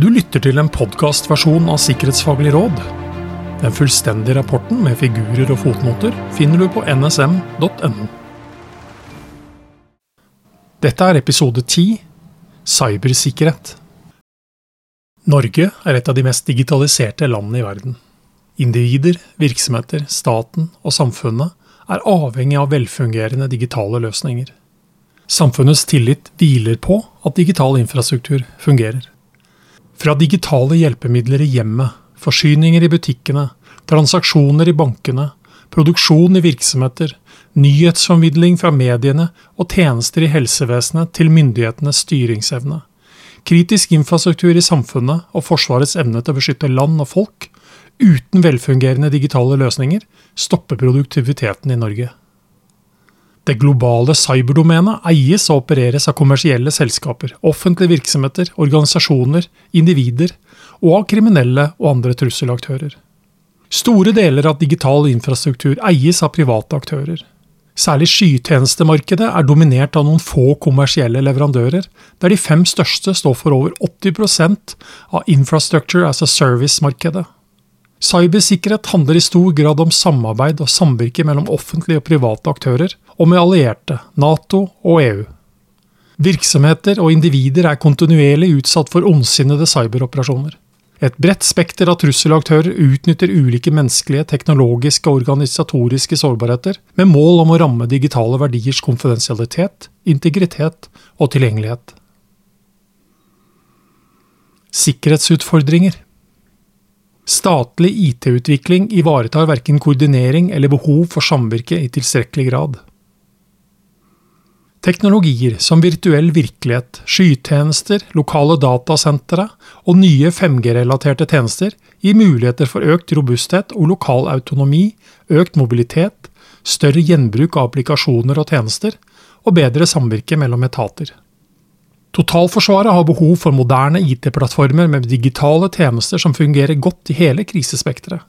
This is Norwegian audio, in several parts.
Du lytter til en podkastversjon av Sikkerhetsfaglig råd. Den fullstendige rapporten med figurer og fotnoter finner du på nsm.no. Dette er episode 10 Cybersikkerhet. Norge er et av de mest digitaliserte landene i verden. Individer, virksomheter, staten og samfunnet er avhengig av velfungerende digitale løsninger. Samfunnets tillit hviler på at digital infrastruktur fungerer. Fra digitale hjelpemidler i hjemmet, forsyninger i butikkene, transaksjoner i bankene, produksjon i virksomheter, nyhetsformidling fra mediene og tjenester i helsevesenet til myndighetenes styringsevne. Kritisk infrastruktur i samfunnet og Forsvarets evne til å beskytte land og folk uten velfungerende digitale løsninger stopper produktiviteten i Norge. Det globale cyberdomenet eies og opereres av kommersielle selskaper, offentlige virksomheter, organisasjoner, individer og av kriminelle og andre trusselaktører. Store deler av digital infrastruktur eies av private aktører. Særlig skytjenestemarkedet er dominert av noen få kommersielle leverandører, der de fem største står for over 80 av Infrastructure as a Service-markedet. Cybersikkerhet handler i stor grad om samarbeid og samvirke mellom offentlige og private aktører, og med allierte, Nato og EU. Virksomheter og individer er kontinuerlig utsatt for ondsinnede cyberoperasjoner. Et bredt spekter av trusselaktører utnytter ulike menneskelige, teknologiske og organisatoriske sårbarheter, med mål om å ramme digitale verdiers konfidensialitet, integritet og tilgjengelighet. Sikkerhetsutfordringer Statlig IT-utvikling ivaretar verken koordinering eller behov for samvirke i tilstrekkelig grad. Teknologier som virtuell virkelighet, skytjenester, lokale datasentre og nye 5G-relaterte tjenester gir muligheter for økt robusthet og lokal autonomi, økt mobilitet, større gjenbruk av applikasjoner og tjenester, og bedre samvirke mellom etater. Totalforsvaret har behov for moderne IT-plattformer med digitale tjenester som fungerer godt i hele krisespekteret.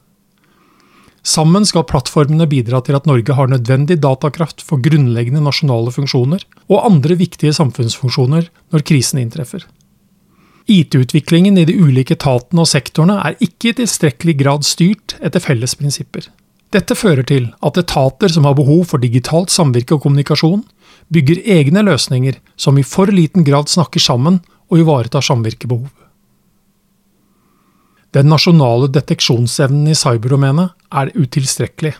Sammen skal plattformene bidra til at Norge har nødvendig datakraft for grunnleggende nasjonale funksjoner og andre viktige samfunnsfunksjoner når krisen inntreffer. IT-utviklingen i de ulike etatene og sektorene er ikke i tilstrekkelig grad styrt etter felles prinsipper. Dette fører til at etater som har behov for digitalt samvirke og kommunikasjon, bygger egne løsninger som i for liten grad snakker sammen og ivaretar samvirkebehov. Den nasjonale deteksjonsevnen i cyberdomenet er utilstrekkelig.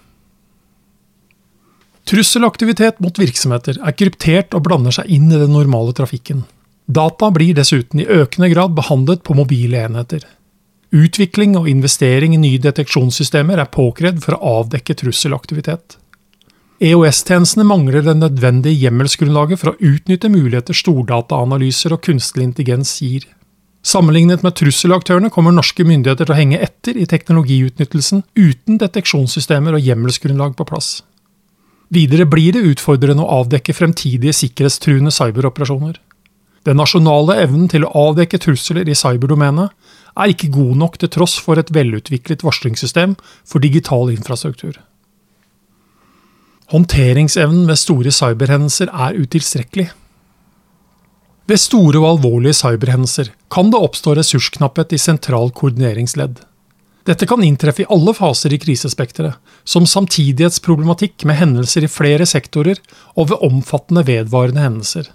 Trusselaktivitet mot virksomheter er kryptert og blander seg inn i den normale trafikken. Data blir dessuten i økende grad behandlet på mobile enheter. Utvikling og investering i nye deteksjonssystemer er påkrevd for å avdekke trusselaktivitet. EOS-tjenestene mangler det nødvendige hjemmelsgrunnlaget for å utnytte muligheter stordataanalyser og kunstig intelligens gir. Sammenlignet med trusselaktørene kommer norske myndigheter til å henge etter i teknologiutnyttelsen uten deteksjonssystemer og hjemmelsgrunnlag på plass. Videre blir det utfordrende å avdekke fremtidige sikkerhetstruende cyberoperasjoner. Den nasjonale evnen til å avdekke trusler i cyberdomenet er ikke god nok til tross for et velutviklet varslingssystem for digital infrastruktur. Håndteringsevnen ved store cyberhendelser er utilstrekkelig. Ved store og alvorlige cyberhendelser kan det oppstå ressursknapphet i sentral koordineringsledd. Dette kan inntreffe i alle faser i krisespekteret, som samtidighetsproblematikk med hendelser i flere sektorer og ved omfattende vedvarende hendelser.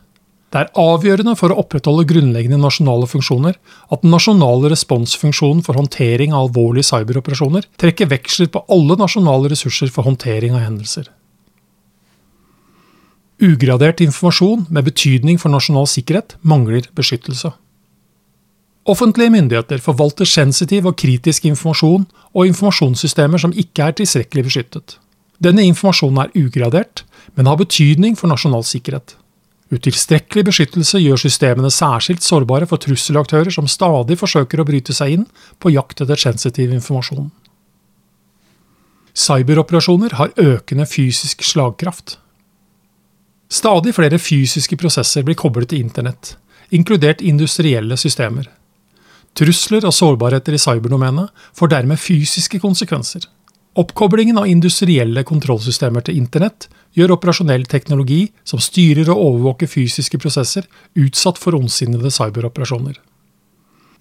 Det er avgjørende for å opprettholde grunnleggende nasjonale funksjoner at den nasjonale responsfunksjonen for håndtering av alvorlige cyberoperasjoner trekker veksler på alle nasjonale ressurser for håndtering av hendelser. Ugradert informasjon med betydning for nasjonal sikkerhet mangler beskyttelse. Offentlige myndigheter forvalter sensitiv og kritisk informasjon og informasjonssystemer som ikke er tilstrekkelig beskyttet. Denne informasjonen er ugradert, men har betydning for nasjonal sikkerhet. Utilstrekkelig beskyttelse gjør systemene særskilt sårbare for trusselaktører som stadig forsøker å bryte seg inn på jakt etter sensitiv informasjon. Cyberoperasjoner har økende fysisk slagkraft. Stadig flere fysiske prosesser blir koblet til internett, inkludert industrielle systemer. Trusler og sårbarheter i cyberdomenet får dermed fysiske konsekvenser. Oppkoblingen av industrielle kontrollsystemer til internett gjør operasjonell teknologi som styrer og overvåker fysiske prosesser, utsatt for ondsinnede cyberoperasjoner.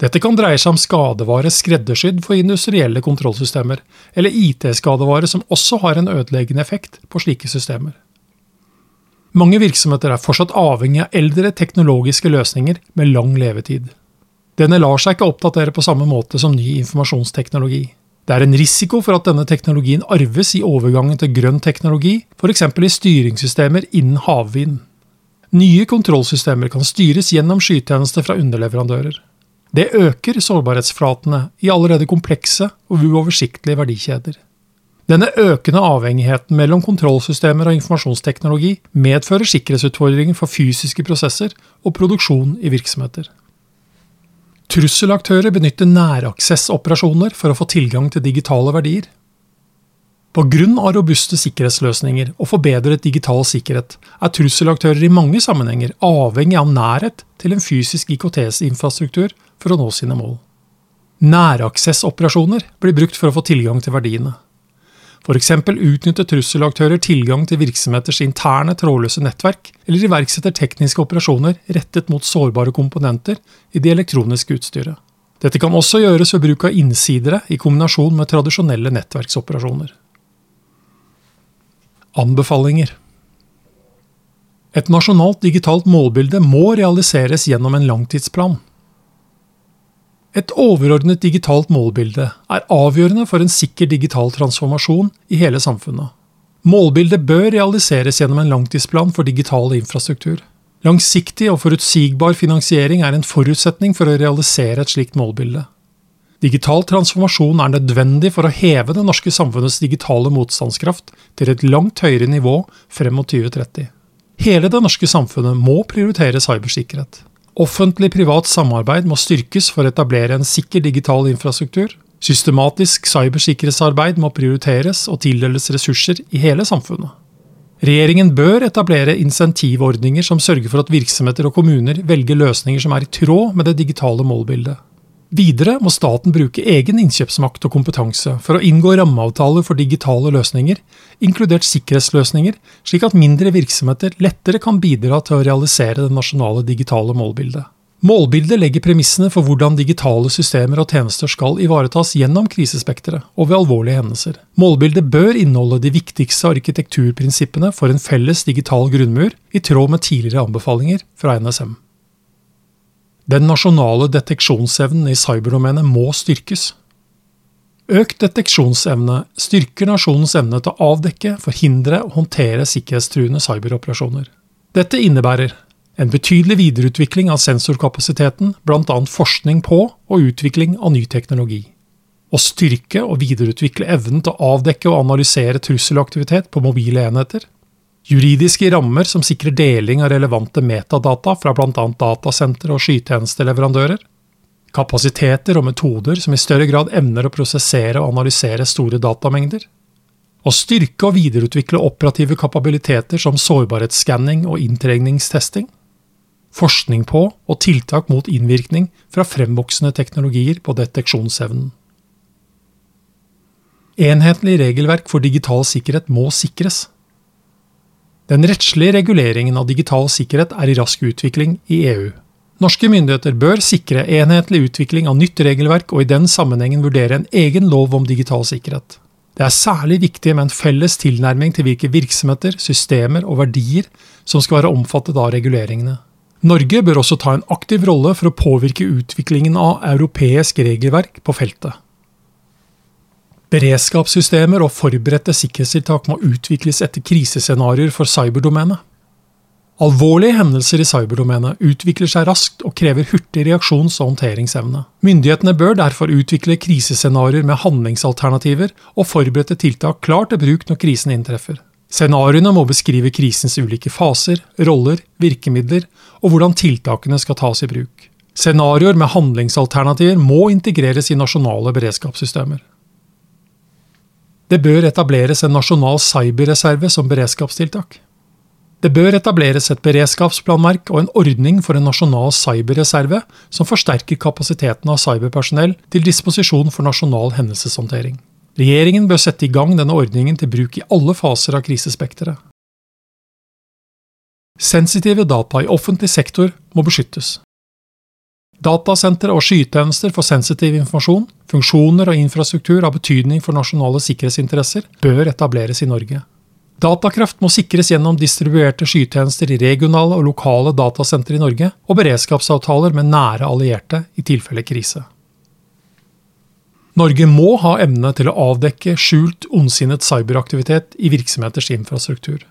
Dette kan dreie seg om skadevare skreddersydd for industrielle kontrollsystemer, eller IT-skadevare som også har en ødeleggende effekt på slike systemer. Mange virksomheter er fortsatt avhengig av eldre teknologiske løsninger med lang levetid. Denne lar seg ikke oppdatere på samme måte som ny informasjonsteknologi. Det er en risiko for at denne teknologien arves i overgangen til grønn teknologi, f.eks. i styringssystemer innen havvind. Nye kontrollsystemer kan styres gjennom skytjenester fra underleverandører. Det øker sårbarhetsflatene i allerede komplekse og uoversiktlige verdikjeder. Denne økende avhengigheten mellom kontrollsystemer og informasjonsteknologi medfører sikkerhetsutfordringer for fysiske prosesser og produksjon i virksomheter. Trusselaktører benytter næraksessoperasjoner for å få tilgang til digitale verdier. På grunn av robuste sikkerhetsløsninger og forbedret digital sikkerhet er trusselaktører i mange sammenhenger avhengig av nærhet til en fysisk IKT-infrastruktur for å nå sine mål. Næraksessoperasjoner blir brukt for å få tilgang til verdiene. F.eks. utnytter trusselaktører tilgang til virksomheters interne trådløse nettverk, eller iverksetter tekniske operasjoner rettet mot sårbare komponenter i det elektroniske utstyret. Dette kan også gjøres ved bruk av innsidere i kombinasjon med tradisjonelle nettverksoperasjoner. Anbefalinger Et nasjonalt digitalt målbilde må realiseres gjennom en langtidsplan. Et overordnet digitalt målbilde er avgjørende for en sikker digital transformasjon i hele samfunnet. Målbildet bør realiseres gjennom en langtidsplan for digital infrastruktur. Langsiktig og forutsigbar finansiering er en forutsetning for å realisere et slikt målbilde. Digital transformasjon er nødvendig for å heve det norske samfunnets digitale motstandskraft til et langt høyere nivå frem mot 2030. Hele det norske samfunnet må prioritere cybersikkerhet. Offentlig-privat samarbeid må styrkes for å etablere en sikker digital infrastruktur. Systematisk cybersikkerhetsarbeid må prioriteres og tildeles ressurser i hele samfunnet. Regjeringen bør etablere insentivordninger som sørger for at virksomheter og kommuner velger løsninger som er i tråd med det digitale målbildet. Videre må staten bruke egen innkjøpsmakt og kompetanse for å inngå rammeavtaler for digitale løsninger, inkludert sikkerhetsløsninger, slik at mindre virksomheter lettere kan bidra til å realisere det nasjonale digitale målbildet. Målbildet legger premissene for hvordan digitale systemer og tjenester skal ivaretas gjennom krisespekteret og ved alvorlige hendelser. Målbildet bør inneholde de viktigste arkitekturprinsippene for en felles digital grunnmur, i tråd med tidligere anbefalinger fra NSM. Den nasjonale deteksjonsevnen i cyberdomenet må styrkes. Økt deteksjonsevne styrker nasjonens evne til å avdekke, forhindre og håndtere sikkerhetstruende cyberoperasjoner. Dette innebærer en betydelig videreutvikling av sensorkapasiteten, bl.a. forskning på og utvikling av ny teknologi. Å styrke og videreutvikle evnen til å avdekke og analysere trusselaktivitet på mobile enheter Juridiske rammer som sikrer deling av relevante metadata fra bl.a. datasentre og skytjenesteleverandører. Kapasiteter og metoder som i større grad evner å prosessere og analysere store datamengder. Å styrke og videreutvikle operative kapabiliteter som sårbarhetsskanning og inntrengningstesting. Forskning på og tiltak mot innvirkning fra fremvoksende teknologier på deteksjonsevnen. Enhetlig regelverk for digital sikkerhet må sikres. Den rettslige reguleringen av digital sikkerhet er i rask utvikling i EU. Norske myndigheter bør sikre enhetlig utvikling av nytt regelverk og i den sammenhengen vurdere en egen lov om digital sikkerhet. Det er særlig viktig med en felles tilnærming til hvilke virksomheter, systemer og verdier som skal være omfattet av reguleringene. Norge bør også ta en aktiv rolle for å påvirke utviklingen av europeisk regelverk på feltet. Beredskapssystemer og forberedte sikkerhetstiltak må utvikles etter krisescenarioer for cyberdomenet. Alvorlige hendelser i cyberdomenet utvikler seg raskt og krever hurtig reaksjons- og håndteringsevne. Myndighetene bør derfor utvikle krisescenarioer med handlingsalternativer og forberedte tiltak klar til bruk når krisen inntreffer. Scenarioene må beskrive krisens ulike faser, roller, virkemidler og hvordan tiltakene skal tas i bruk. Scenarioer med handlingsalternativer må integreres i nasjonale beredskapssystemer. Det bør etableres en nasjonal cyberreserve som beredskapstiltak. Det bør etableres et beredskapsplanverk og en ordning for en nasjonal cyberreserve som forsterker kapasiteten av cyberpersonell til disposisjon for nasjonal hendelseshåndtering. Regjeringen bør sette i gang denne ordningen til bruk i alle faser av krisespekteret. Sensitive data i offentlig sektor må beskyttes. Datasentre og skytjenester for sensitiv informasjon, funksjoner og infrastruktur av betydning for nasjonale sikkerhetsinteresser bør etableres i Norge. Datakraft må sikres gjennom distribuerte skytjenester i regionale og lokale datasentre i Norge, og beredskapsavtaler med nære allierte i tilfelle krise. Norge må ha evne til å avdekke skjult, ondsinnet cyberaktivitet i virksomheters infrastruktur.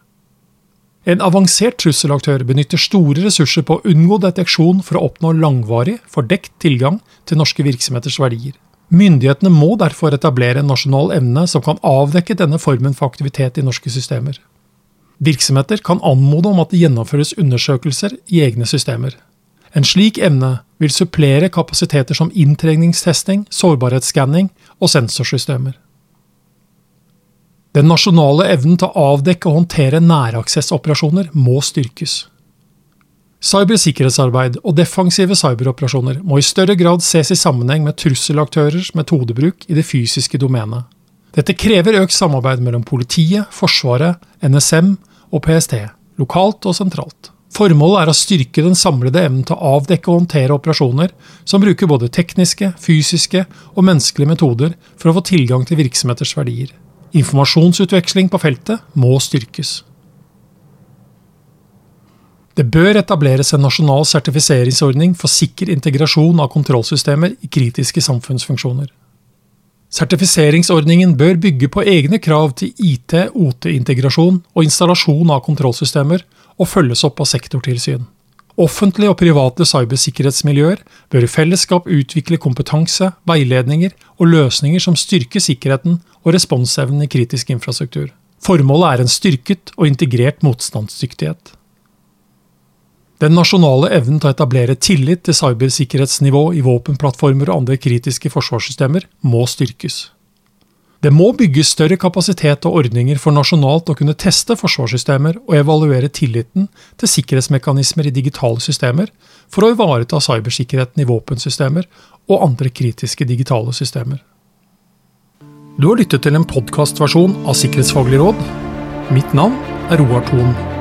En avansert trusselaktør benytter store ressurser på å unngå deteksjon for å oppnå langvarig, fordekt tilgang til norske virksomheters verdier. Myndighetene må derfor etablere en nasjonal evne som kan avdekke denne formen for aktivitet i norske systemer. Virksomheter kan anmode om at det gjennomføres undersøkelser i egne systemer. En slik evne vil supplere kapasiteter som inntrengningstesting, sårbarhetsskanning og sensorsystemer. Den nasjonale evnen til å avdekke og håndtere næraksessoperasjoner må styrkes. Cybersikkerhetsarbeid og defensive cyberoperasjoner må i større grad ses i sammenheng med trusselaktørers metodebruk i det fysiske domenet. Dette krever økt samarbeid mellom politiet, Forsvaret, NSM og PST, lokalt og sentralt. Formålet er å styrke den samlede evnen til å avdekke og håndtere operasjoner som bruker både tekniske, fysiske og menneskelige metoder for å få tilgang til virksomheters verdier. Informasjonsutveksling på feltet må styrkes. Det bør etableres en nasjonal sertifiseringsordning for sikker integrasjon av kontrollsystemer i kritiske samfunnsfunksjoner. Sertifiseringsordningen bør bygge på egne krav til IT-OT-integrasjon og installasjon av kontrollsystemer, og følges opp av sektortilsyn. Offentlige og private cybersikkerhetsmiljøer bør i fellesskap utvikle kompetanse, veiledninger og løsninger som styrker sikkerheten og responsevnen i kritisk infrastruktur. Formålet er en styrket og integrert motstandsdyktighet. Den nasjonale evnen til å etablere tillit til cybersikkerhetsnivå i våpenplattformer og andre kritiske forsvarssystemer må styrkes. Det må bygges større kapasitet og ordninger for nasjonalt å kunne teste forsvarssystemer og evaluere tilliten til sikkerhetsmekanismer i digitale systemer for å ivareta cybersikkerheten i våpensystemer og andre kritiske digitale systemer. Du har lyttet til en podkastversjon av Sikkerhetsfaglig råd. Mitt navn er Roar Thon.